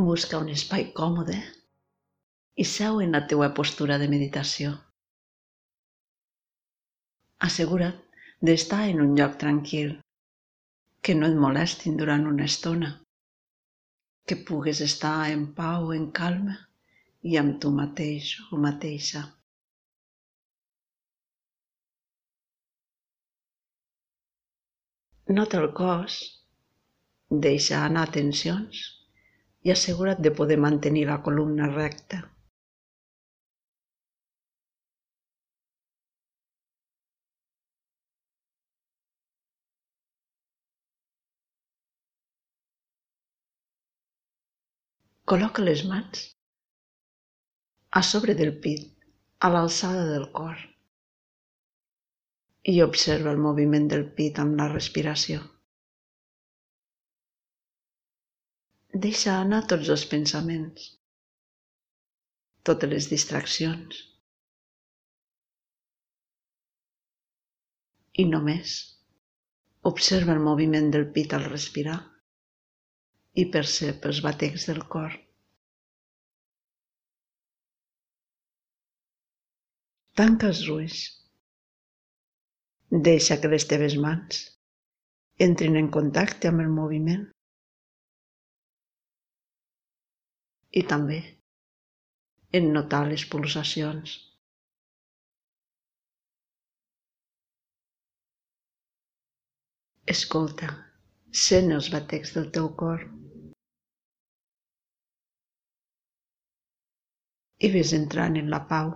Busca un espai còmode i seu en la teua postura de meditació. Assegura't d'estar en un lloc tranquil, que no et molestin durant una estona, que pugues estar en pau, en calma i amb tu mateix o mateixa. Nota el cos, deixa anar tensions i assegura't de poder mantenir la columna recta. Col·loca les mans a sobre del pit, a l'alçada del cor, i observa el moviment del pit amb la respiració. Deixa anar tots els pensaments, totes les distraccions. I només observa el moviment del pit al respirar i percep els batecs del cor. Tanca els ulls. Deixa que les teves mans entrin en contacte amb el moviment. I també en notar les pulsacions. Escolta, sent els batecs del teu cor. i ves entrant en la pau.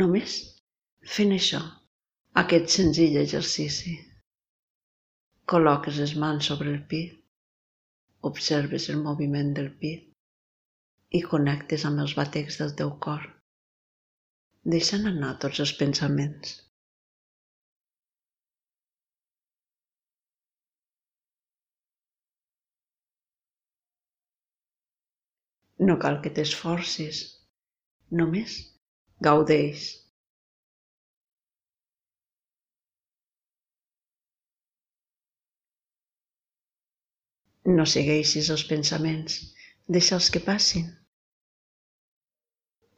Només fent això, aquest senzill exercici. Col·loques les mans sobre el pit, observes el moviment del pit i connectes amb els batecs del teu cor, deixant anar tots els pensaments. No cal que t'esforcis, només gaudeix. No segueixis els pensaments, deixa'ls que passin.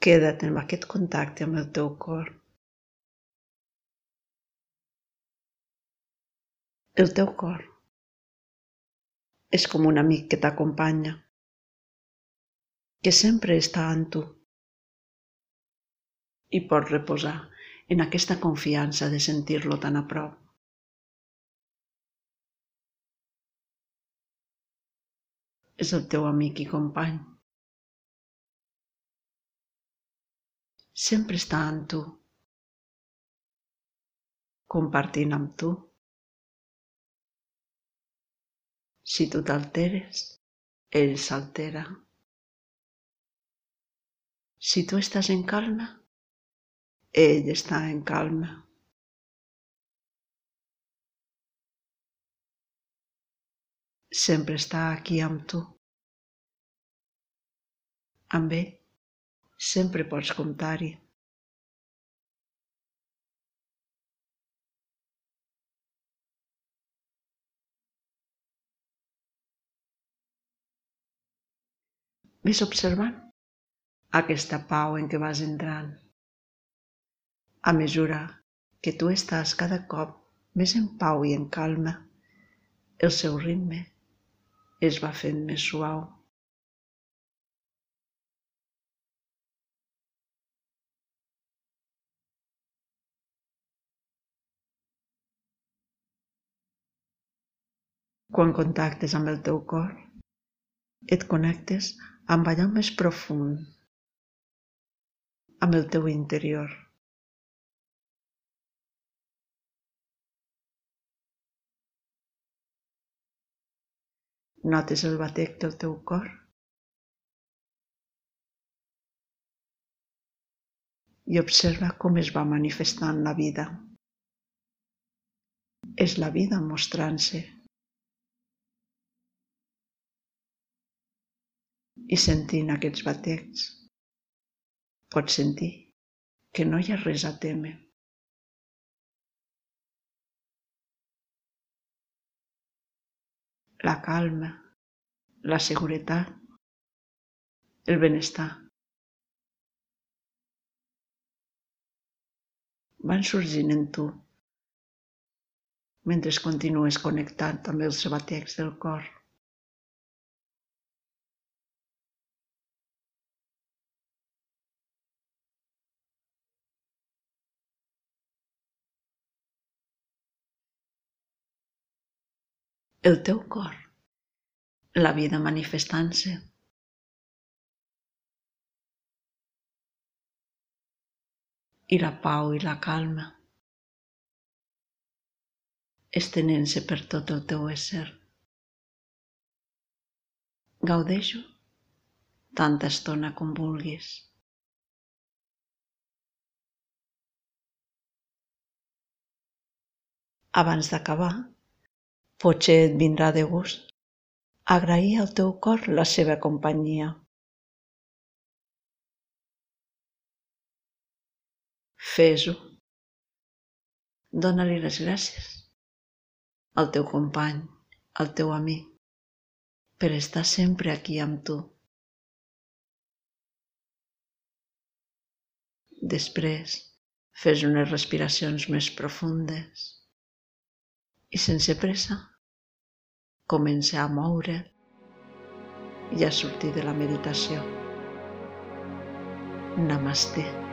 Queda't amb aquest contacte amb el teu cor. El teu cor és com un amic que t'acompanya que sempre està en tu. I pots reposar en aquesta confiança de sentir-lo tan a prop. És el teu amic i company. Sempre està en tu, compartint amb tu. Si tu t'alteres, ell s'altera. Si tu estàs en calma, ell està en calma. Sempre està aquí amb tu. Amb ell sempre pots comptar-hi. Ves observant aquesta pau en què vas entrant. A mesura que tu estàs cada cop més en pau i en calma, el seu ritme es va fent més suau. Quan contactes amb el teu cor, et connectes amb allò més profund amb el teu interior. Notes el batec del teu cor i observa com es va manifestant la vida. És la vida mostrant-se. I sentint aquests batecs Pots sentir que no hi ha res a témer. La calma, la seguretat, el benestar. Van sorgint en tu mentre continues connectat amb els batecs del cor. El teu cor, la vida manifestant-se. I la pau i la calma, estenent-se per tot el teu ésser. Gaudeixo tanta estona com vulguis. Abans d'acabar, Potser et vindrà de gust agrair al teu cor la seva companyia. Fes-ho. Dóna-li les gràcies al teu company, al teu amic, per estar sempre aquí amb tu. Després, fes unes respiracions més profundes i sense pressa comença a moure i a sortir de la meditació. Namaste.